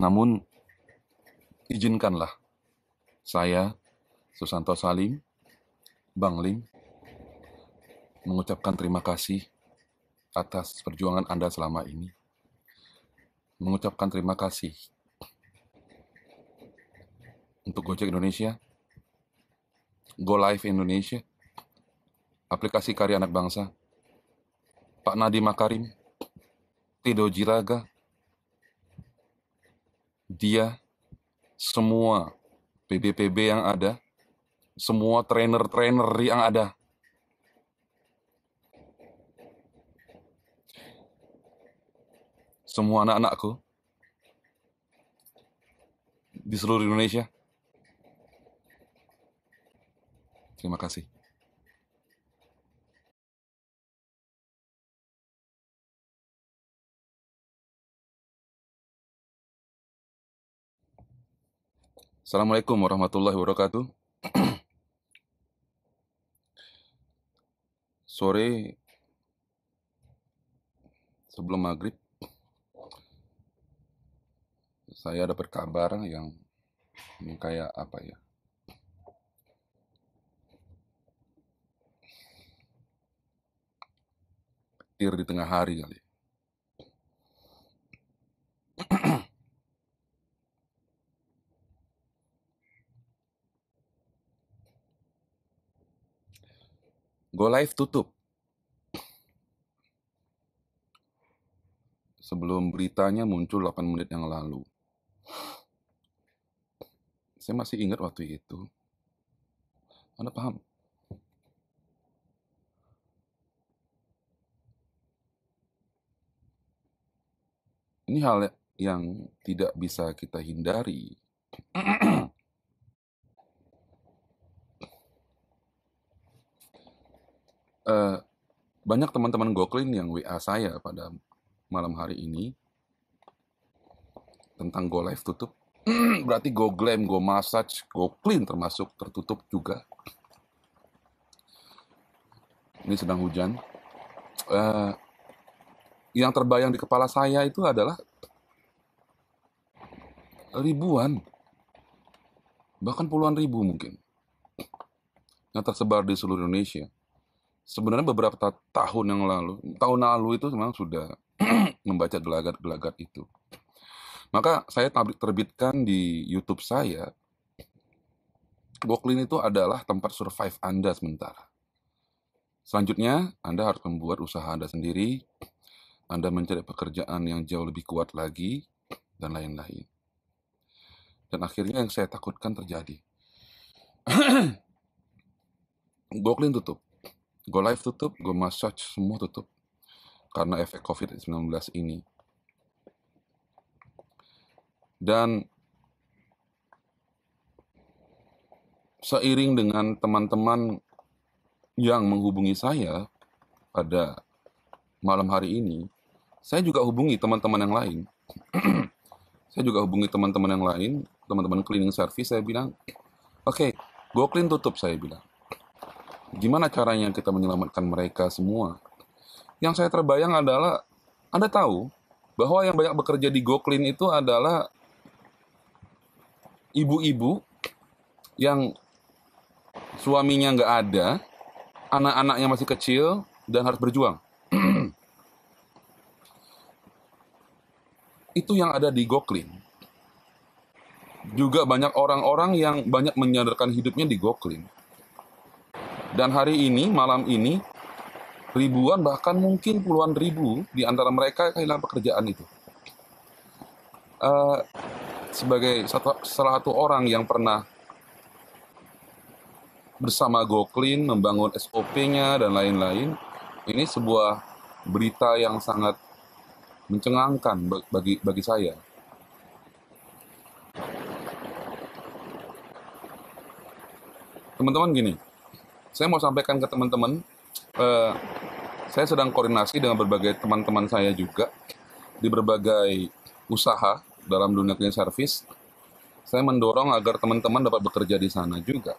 Namun, izinkanlah saya, Susanto Salim, Bang Lim, mengucapkan terima kasih atas perjuangan Anda selama ini. Mengucapkan terima kasih untuk Gojek Indonesia, Go Live Indonesia, aplikasi karya anak bangsa, Pak Nadiem Makarim, Tido Jiraga, dia, semua PB-PB yang ada, semua trainer-trainer yang ada, semua anak-anakku di seluruh Indonesia. Terima kasih. Assalamualaikum warahmatullahi wabarakatuh. Sore sebelum maghrib, saya dapat kabar yang ini kayak apa ya? Petir di tengah hari kali. Go Live tutup. Sebelum beritanya muncul 8 menit yang lalu. Saya masih ingat waktu itu. Anda paham? Ini hal yang tidak bisa kita hindari. Eh, banyak teman-teman Goklin yang WA saya pada malam hari ini tentang Go Live tutup. Berarti Go Glam, Go Massage, Go Clean termasuk tertutup juga. Ini sedang hujan. Eh, yang terbayang di kepala saya itu adalah ribuan, bahkan puluhan ribu mungkin, yang tersebar di seluruh Indonesia. Sebenarnya beberapa ta- tahun yang lalu, tahun lalu itu memang sudah membaca gelagat-gelagat itu. Maka saya terbitkan di YouTube saya, Goklin itu adalah tempat survive Anda sementara. Selanjutnya, Anda harus membuat usaha Anda sendiri, Anda mencari pekerjaan yang jauh lebih kuat lagi, dan lain-lain. Dan akhirnya yang saya takutkan terjadi. Goklin tutup, Go Live tutup, Go Massage semua tutup. Karena efek COVID-19 ini. Dan seiring dengan teman-teman yang menghubungi saya pada malam hari ini, saya juga hubungi teman-teman yang lain. saya juga hubungi teman-teman yang lain, teman-teman cleaning service, saya bilang, oke, Go Clean tutup, saya bilang. Gimana caranya kita menyelamatkan mereka semua? Yang saya terbayang adalah, Anda tahu bahwa yang banyak bekerja di Go Clean itu adalah ibu-ibu yang suaminya nggak ada, anak-anaknya masih kecil, dan harus berjuang. Itu yang ada di Goklin. Juga banyak orang-orang yang banyak menyandarkan hidupnya di Goklin. Dan hari ini, malam ini, ribuan bahkan mungkin puluhan ribu di antara mereka kehilangan pekerjaan itu. Eh, sebagai satu, salah satu orang yang pernah bersama GoClean membangun SOP-nya dan lain-lain, ini sebuah berita yang sangat mencengangkan ba- bagi bagi saya. Teman-teman gini, saya mau sampaikan ke teman-teman, eh, saya sedang koordinasi dengan berbagai teman-teman saya juga di berbagai usaha dalam dunia cleaning service. Saya mendorong agar teman-teman dapat bekerja di sana juga.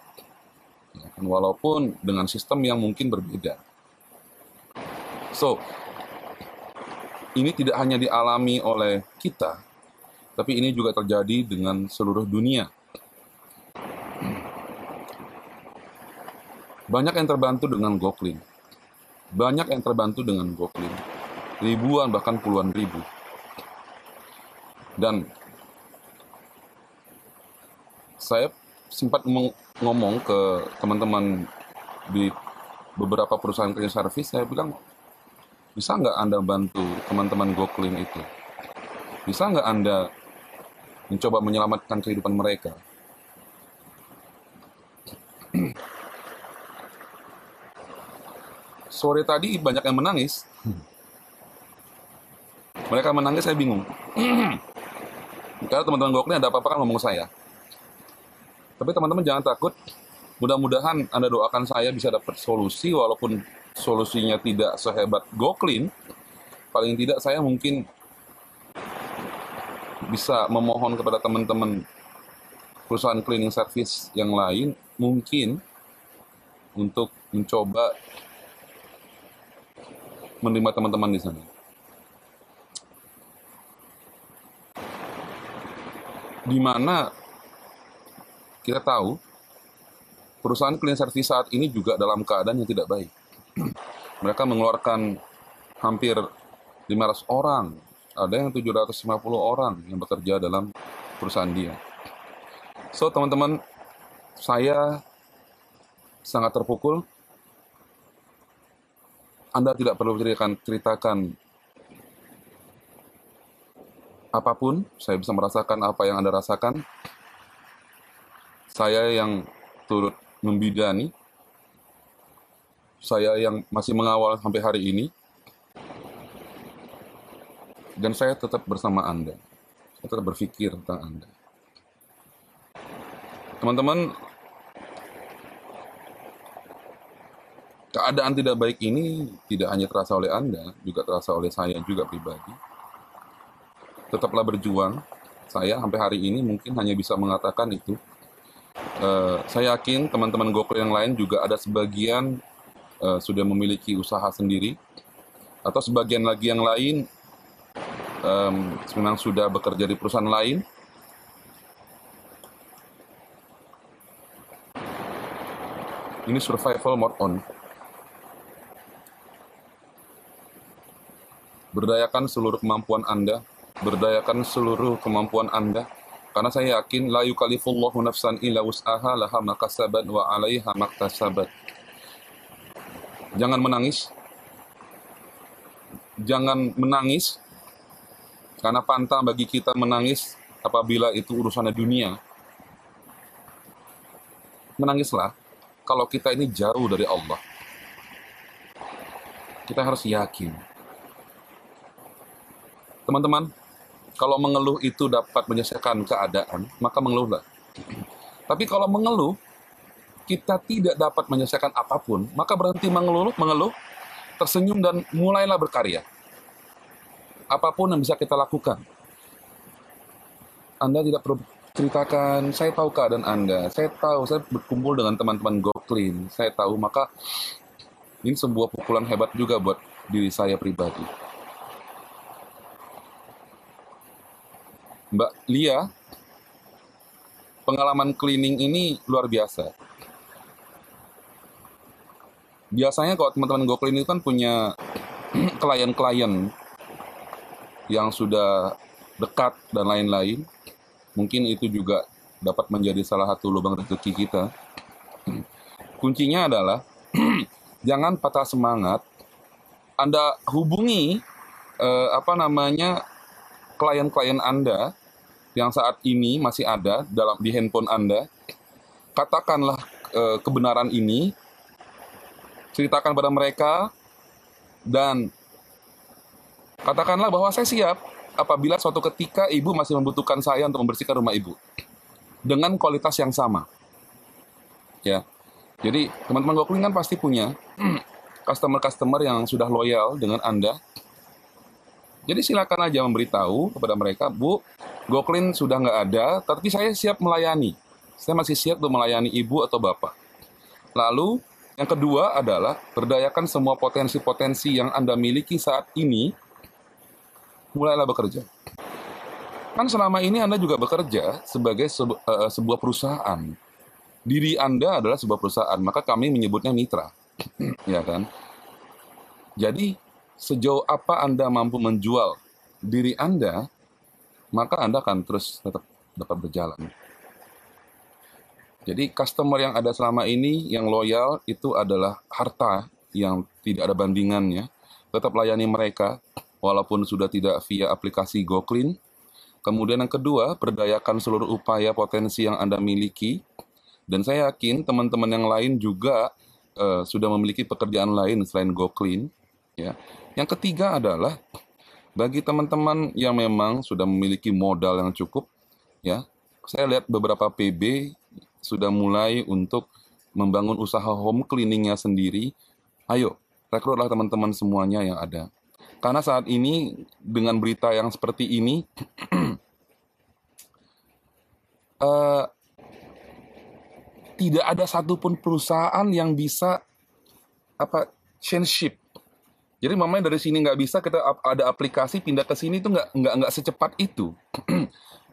Ya kan, walaupun dengan sistem yang mungkin berbeda. So, ini tidak hanya dialami oleh kita, tapi ini juga terjadi dengan seluruh dunia. Banyak yang terbantu dengan Goklin. Banyak yang terbantu dengan Goklin. Ribuan bahkan puluhan ribu. Dan saya sempat ngomong ke teman-teman di beberapa perusahaan cleaning service, saya bilang, bisa nggak Anda bantu teman-teman GoClean itu? Bisa nggak Anda mencoba menyelamatkan kehidupan mereka? Sore tadi banyak yang menangis. Mereka menangis, saya bingung. Karena teman-teman GoClean ada apa-apa kan ngomong saya. Tapi teman-teman jangan takut. Mudah-mudahan Anda doakan saya bisa dapat solusi walaupun solusinya tidak sehebat GoClean. Paling tidak saya mungkin bisa memohon kepada teman-teman perusahaan cleaning service yang lain mungkin untuk mencoba menerima teman-teman di sana. Di mana kita tahu perusahaan cleaning service saat ini juga dalam keadaan yang tidak baik. Mereka mengeluarkan hampir 500 orang, ada yang 750 orang yang bekerja dalam perusahaan dia. So, teman-teman, saya sangat terpukul. Anda tidak perlu ceritakan, ceritakan apa pun, saya bisa merasakan apa yang Anda rasakan saya yang turut membidani, saya yang masih mengawal sampai hari ini, dan saya tetap bersama Anda. Saya tetap berpikir tentang Anda. Teman-teman, keadaan tidak baik ini tidak hanya terasa oleh Anda, juga terasa oleh saya juga pribadi. Tetaplah berjuang. Saya sampai hari ini mungkin hanya bisa mengatakan itu Uh, saya yakin teman-teman Gokul yang lain juga ada sebagian uh, sudah memiliki usaha sendiri atau sebagian lagi yang lain um, memang sudah bekerja di perusahaan lain. Ini survival mode on. Berdayakan seluruh kemampuan Anda, berdayakan seluruh kemampuan Anda karena saya yakin la yukallifullahu nafsan illa wus'aha laha makasabat wa 'alaiha maktasabat. Jangan menangis. Jangan menangis karena pantang bagi kita menangis apabila itu urusannya dunia. Menangislah kalau kita ini jauh dari Allah. Kita harus yakin. Teman-teman, kalau mengeluh itu dapat menyelesaikan keadaan, maka mengeluhlah. Tapi kalau mengeluh, kita tidak dapat menyelesaikan apa pun, maka berhenti mengeluh, mengeluh, tersenyum dan mulailah berkarya. Apa pun yang bisa kita lakukan. Anda tidak perlu ceritakan, saya tahu keadaan Anda, saya tahu, saya berkumpul dengan teman-teman Goklin, saya tahu, maka ini sebuah pukulan hebat juga buat diri saya pribadi. Mbak Lia, pengalaman cleaning ini luar biasa. Biasanya kalau teman-teman Go Clean itu kan punya klien-klien yang sudah dekat dan lain-lain. Mungkin itu juga dapat menjadi salah satu lubang rezeki kita. Kuncinya adalah jangan patah semangat. Anda hubungi eh, apa namanya klien-klien Anda yang saat ini masih ada dalam di handphone Anda, katakanlah e, kebenaran ini, ceritakan pada mereka, dan katakanlah bahwa saya siap apabila suatu ketika ibu masih membutuhkan saya untuk membersihkan rumah ibu dengan kualitas yang sama. Ya, jadi teman-teman Gokling kan pasti punya customer-customer yang sudah loyal dengan Anda. Jadi silakan aja memberitahu kepada mereka, Bu, Goklin sudah nggak ada, tapi saya siap melayani. Saya masih siap untuk melayani ibu atau bapak. Lalu, yang kedua adalah berdayakan semua potensi-potensi yang Anda miliki saat ini, mulailah bekerja. Kan selama ini Anda juga bekerja sebagai sebu- eh, sebuah perusahaan. Diri Anda adalah sebuah perusahaan, maka kami menyebutnya mitra. ya kan? Jadi, sejauh apa Anda mampu menjual diri Anda, maka Anda akan terus tetap dapat berjalan. Jadi, customer yang ada selama ini yang loyal itu adalah harta yang tidak ada bandingannya. Tetap layani mereka walaupun sudah tidak via aplikasi GoClean. Kemudian yang kedua, berdayakan seluruh upaya potensi yang Anda miliki. Dan saya yakin teman-teman yang lain juga eh, sudah memiliki pekerjaan lain selain GoClean. Ya. Yang ketiga adalah bagi teman-teman yang memang sudah memiliki modal yang cukup, ya, saya lihat beberapa PB sudah mulai untuk membangun usaha home cleaningnya sendiri. Ayo, rekrutlah teman-teman semuanya yang ada. Karena saat ini dengan berita yang seperti ini, eh, tidak ada satupun perusahaan yang bisa apa change ship. Jadi mamanya dari sini nggak bisa kita ada aplikasi pindah ke sini itu nggak nggak nggak secepat itu.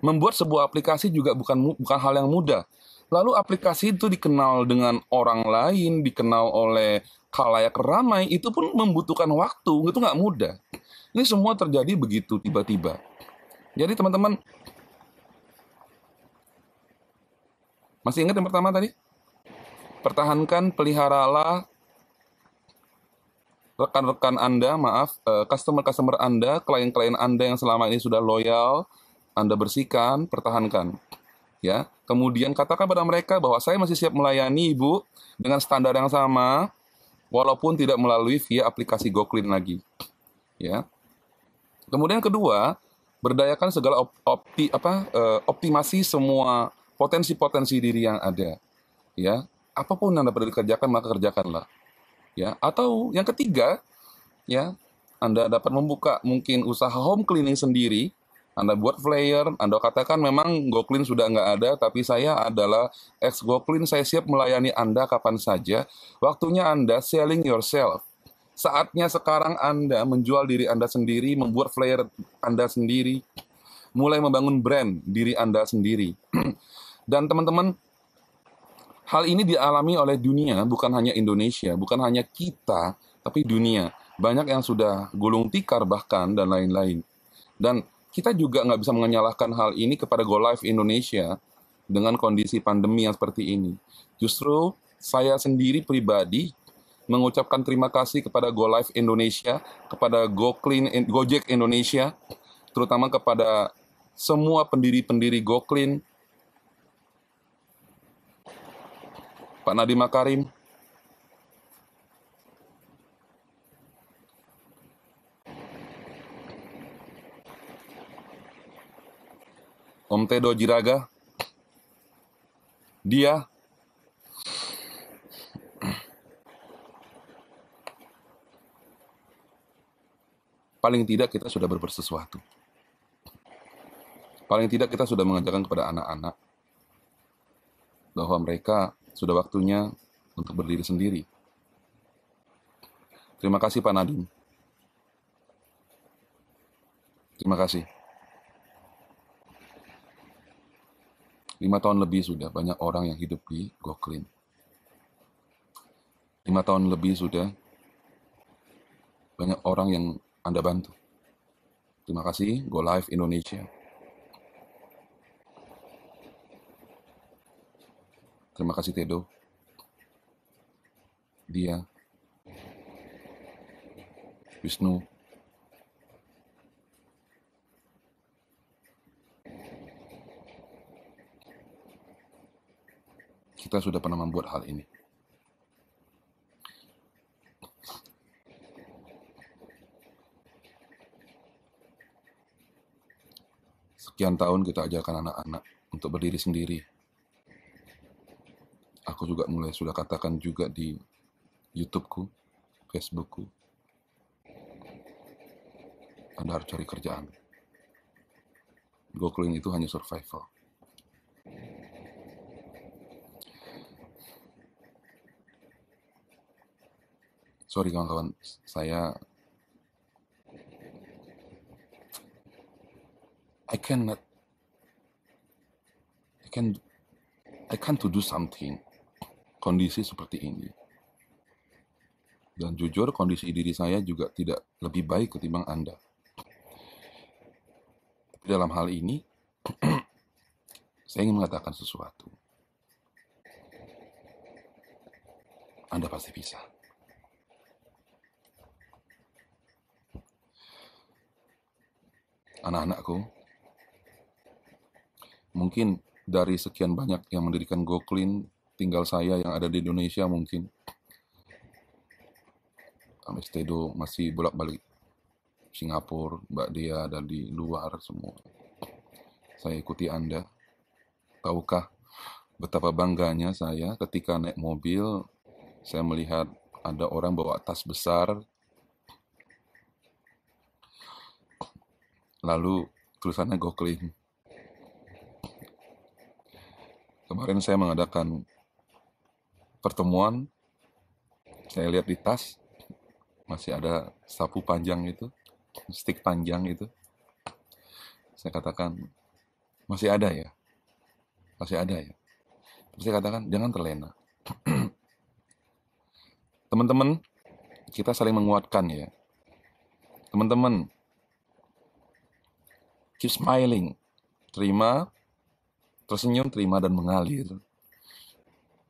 Membuat sebuah aplikasi juga bukan bukan hal yang mudah. Lalu aplikasi itu dikenal dengan orang lain, dikenal oleh khalayak ramai, itu pun membutuhkan waktu, itu nggak mudah. Ini semua terjadi begitu tiba-tiba. Jadi teman-teman, masih ingat yang pertama tadi? Pertahankan, peliharalah rekan-rekan Anda, maaf, eh, customer-customer Anda, klien-klien Anda yang selama ini sudah loyal, Anda bersihkan, pertahankan. Ya, kemudian katakan pada mereka bahwa saya masih siap melayani Ibu dengan standar yang sama, walaupun tidak melalui via aplikasi GoClean lagi. Ya. Kemudian kedua, berdayakan segala op- opti apa eh, optimasi semua potensi-potensi diri yang ada. Ya, apa pun yang dapat dikerjakan maka kerjakanlah. Ya, atau yang ketiga, ya, Anda dapat membuka mungkin usaha home cleaning sendiri. Anda buat flyer, Anda katakan memang GoClean sudah nggak ada, tapi saya adalah ex GoClean, saya siap melayani Anda kapan saja. Waktunya Anda selling yourself. Saatnya sekarang Anda menjual diri Anda sendiri, membuat flyer Anda sendiri, mulai membangun brand diri Anda sendiri. Dan teman-teman, hal ini dialami oleh dunia, bukan hanya Indonesia, bukan hanya kita, tapi dunia. Banyak yang sudah gulung tikar bahkan dan lain-lain. Dan kita juga nggak bisa menyalahkan hal ini kepada Go Live Indonesia dengan kondisi pandemi yang seperti ini. Justru saya sendiri pribadi mengucapkan terima kasih kepada Go Live Indonesia, kepada Go Clean, Gojek Indonesia, terutama kepada semua pendiri-pendiri Go Clean, Pak Nadiem Makarim, Om Tedo Jiraga, dia. Paling tidak kita sudah berbuat sesuatu. Paling tidak kita sudah mengajarkan kepada anak-anak bahwa mereka sudah waktunya untuk berdiri sendiri. Terima kasih Pak Nadiem. Terima kasih. Lima tahun lebih sudah banyak orang yang hidup di Goclean. Lima tahun lebih sudah banyak orang yang Anda bantu. Terima kasih Go Live Indonesia. Terima kasih Tedo. Dia. Wisnu. Kita sudah pernah membuat hal ini. Sekian tahun kita ajarkan anak-anak untuk berdiri sendiri. Aku juga mulai sudah katakan juga di YouTubeku, Facebookku. Anda harus cari kerjaan. Googling itu hanya survival. Sorry kawan-kawan, saya I cannot I can I can to do something. Kondisi seperti ini. Dan jujur kondisi diri saya juga tidak lebih baik ketimbang Anda. Dalam hal ini, saya ingin mengatakan sesuatu. Anda pasti bisa. Anak-anakku, mungkin dari sekian banyak yang mendirikan GoClean, tinggal saya yang ada di Indonesia mungkin. Amestedo masih bolak-balik Singapura, Mbak Dia ada di luar semua. Saya ikuti Anda. Tahukah betapa bangganya saya ketika naik mobil, saya melihat ada orang bawa tas besar, lalu tulisannya Go Clean. Kemarin saya mengadakan pertemuan, saya lihat di tas, masih ada sapu panjang itu, stick panjang itu. Saya katakan, masih ada ya? Masih ada ya? Terus saya katakan, jangan terlena. Teman-teman, kita saling menguatkan ya. Teman-teman, keep smiling. Terima, tersenyum, terima, dan mengalir.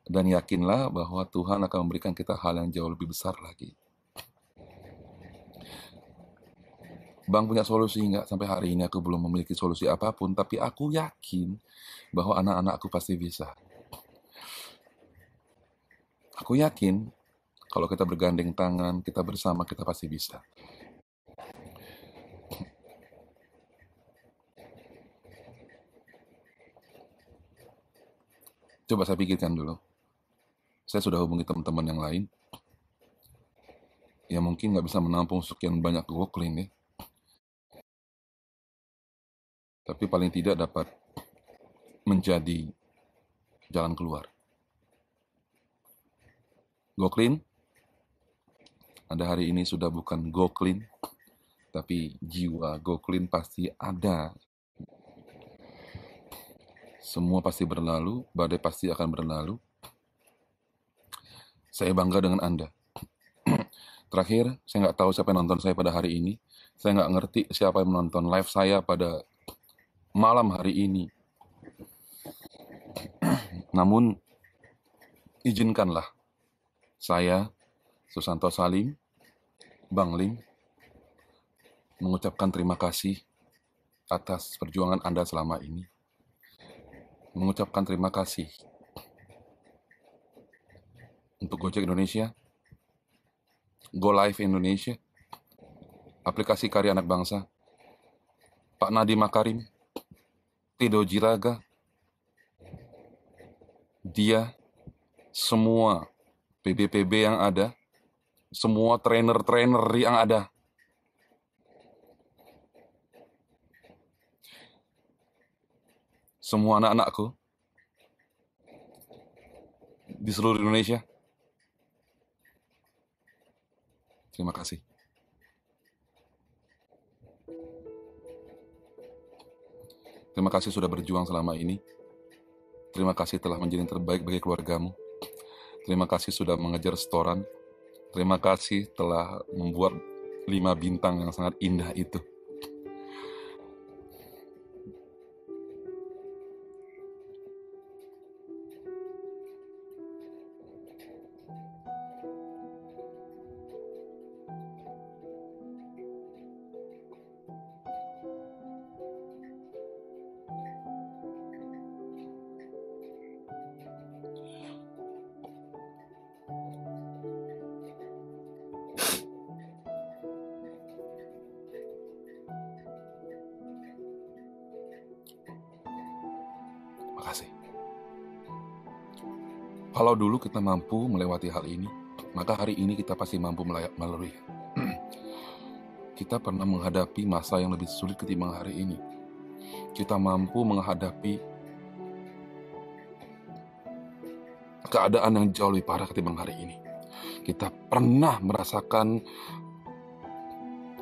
Dan yakinlah bahwa Tuhan akan memberikan kita hal yang jauh lebih besar lagi. Bang punya solusi nggak? Sampai hari ini aku belum memiliki solusi apa pun, tapi aku yakin bahwa anak-anakku pasti bisa. Aku yakin kalau kita bergandeng tangan, kita bersama, kita pasti bisa. Coba saya pikirkan dulu. Saya sudah hubungi teman-teman yang lain. Ya mungkin nggak bisa menampung sekian banyak goklin ya. Tapi paling tidak dapat menjadi jalan keluar. Goklin, Anda hari ini sudah bukan goklin, tapi jiwa goklin pasti ada semua pasti berlalu, badai pasti akan berlalu. Saya bangga dengan Anda. Terakhir, saya nggak tahu siapa yang nonton saya pada hari ini. Saya nggak ngerti siapa yang menonton live saya pada malam hari ini. Namun, izinkanlah saya, Susanto Salim, Bang Lim, mengucapkan terima kasih atas perjuangan Anda selama ini mengucapkan terima kasih untuk Gojek Indonesia, Go Live Indonesia, aplikasi karya anak bangsa, Pak Nadi Makarim, Tido Jiraga, dia, semua PBPB yang ada, semua trainer-trainer yang ada, semua anak-anakku di seluruh Indonesia. Terima kasih. Terima kasih sudah berjuang selama ini. Terima kasih telah menjadi yang terbaik bagi keluargamu. Terima kasih sudah mengejar setoran. Terima kasih telah membuat lima bintang yang sangat indah itu. Kalau dulu kita mampu melewati hal ini, maka hari ini kita pasti mampu melalui. kita pernah menghadapi masa yang lebih sulit ketimbang hari ini. Kita mampu menghadapi keadaan yang jauh lebih parah ketimbang hari ini. Kita pernah merasakan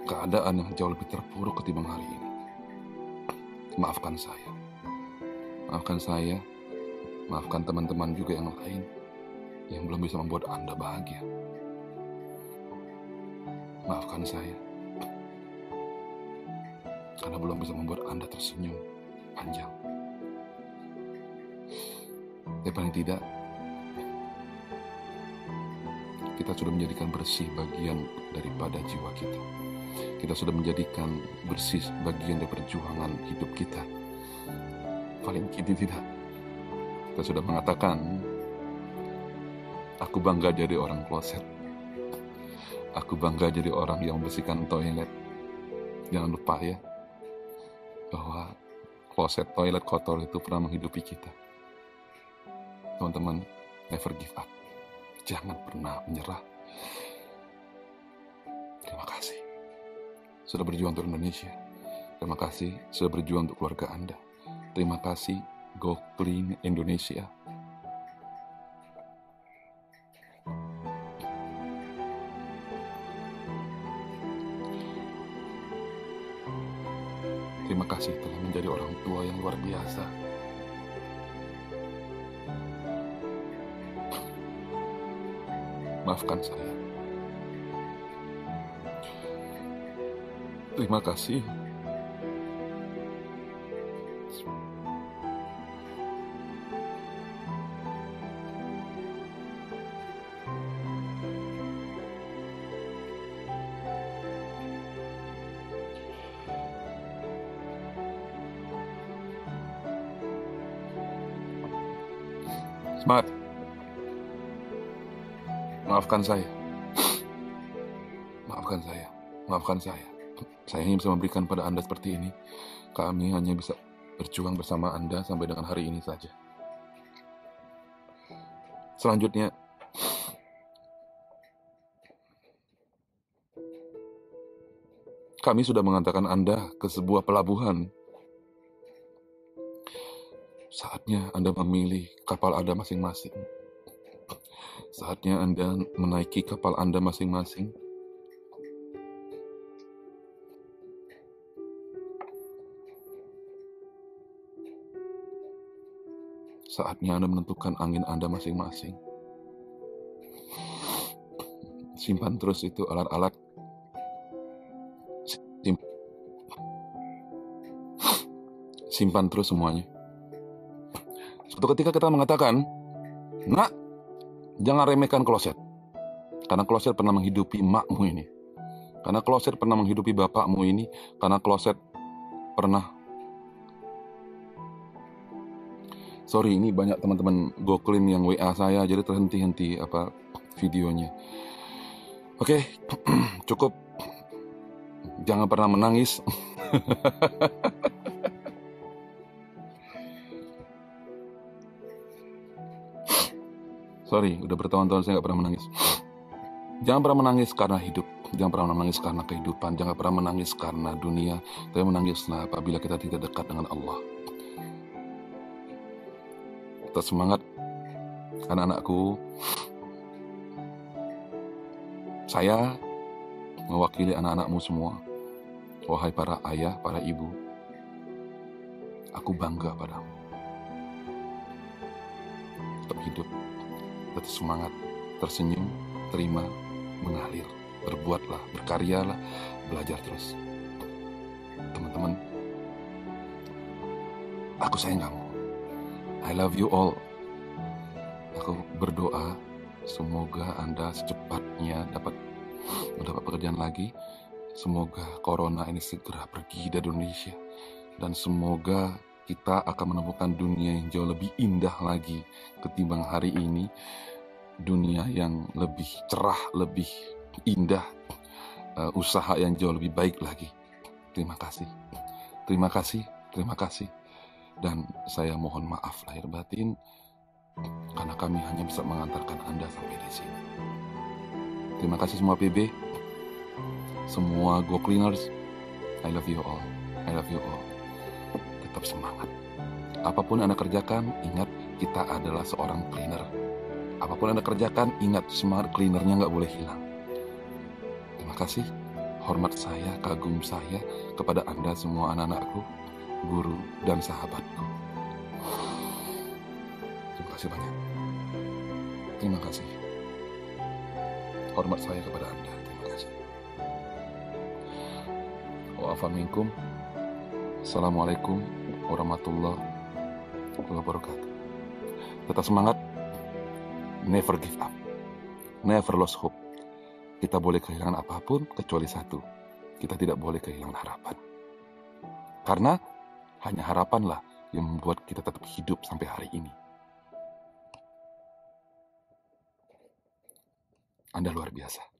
keadaan yang jauh lebih terpuruk ketimbang hari ini. Maafkan saya. Maafkan saya Maafkan teman-teman juga yang lain yang belum bisa membuat Anda bahagia. Maafkan saya karena belum bisa membuat Anda tersenyum panjang. Tapi paling tidak, kita sudah menjadikan bersih bagian daripada jiwa kita. Kita sudah menjadikan bersih bagian dari perjuangan hidup kita. Paling tidak, kita sudah mengatakan, aku bangga jadi orang kloset. Aku bangga jadi orang yang membersihkan toilet. Jangan lupa ya, bahwa kloset toilet kotor itu pernah menghidupi kita. Teman-teman, never give up. Jangan pernah menyerah. Terima kasih sudah berjuang untuk Indonesia. Terima kasih sudah berjuang untuk keluarga Anda. Terima kasih Go Indonesia. Terima kasih telah menjadi orang tua yang luar biasa. Maafkan saya. Terima kasih. Smart. Maafkan saya. Maafkan saya. Maafkan saya. Saya hanya bisa memberikan pada Anda seperti ini. Kami hanya bisa berjuang bersama Anda sampai dengan hari ini saja. Selanjutnya, kami sudah mengantarkan Anda ke sebuah pelabuhan. Saatnya Anda memilih kapal Anda masing-masing. Saatnya Anda menaiki kapal Anda masing-masing Saatnya Anda menentukan angin Anda masing-masing. Simpan terus itu alat-alat. Simpan terus semuanya. Suatu ketika kita mengatakan, Nak, jangan remehkan kloset. Karena kloset pernah menghidupi makmu ini. Karena kloset pernah menghidupi bapakmu ini. Karena kloset pernah sorry ini banyak teman-teman goklin yang WA saya jadi terhenti-henti apa videonya. Oke, okay, cukup. Jangan pernah menangis. Sorry, udah bertahun-tahun saya nggak pernah menangis. Jangan pernah menangis karena hidup. Jangan pernah menangis karena kehidupan. Jangan pernah menangis karena dunia. Tapi menangislah apabila kita tidak dekat dengan Allah tetap semangat anak-anakku. Saya mewakili anak-anakmu semua. Wahai para ayah, para ibu, aku bangga padamu. Tetap hidup, tetap semangat, tersenyum, terima, mengalir, berbuatlah, berkaryalah, belajar terus. Teman-teman, aku sayang kamu. I love you all. Aku berdoa semoga Anda secepatnya dapat mendapat pekerjaan lagi. Semoga corona ini segera pergi dari Indonesia. Dan semoga kita akan menemukan dunia yang jauh lebih indah lagi ketimbang hari ini. Dunia yang lebih cerah, lebih indah. Uh, usaha yang jauh lebih baik lagi. Terima kasih. Terima kasih. Terima kasih dan saya mohon maaf lahir batin karena kami hanya bisa mengantarkan Anda sampai di sini. Terima kasih semua PB, semua Go Cleaners. I love you all. I love you all. Tetap semangat. Apa pun Anda kerjakan, ingat kita adalah seorang cleaner. Apa pun Anda kerjakan, ingat smart cleanernya nggak boleh hilang. Terima kasih. Hormat saya, kagum saya kepada Anda semua anak-anakku guru, dan sahabatku. Terima kasih banyak. Terima kasih. Hormat saya kepada Anda. Terima kasih. Assalamualaikum warahmatullahi wabarakatuh. Tetap semangat. Never give up. Never lose hope. Kita boleh kehilangan apa pun kecuali satu. Kita tidak boleh kehilangan harapan. Karena hanya harapanlah yang membuat kita tetap hidup sampai hari ini. Anda luar biasa.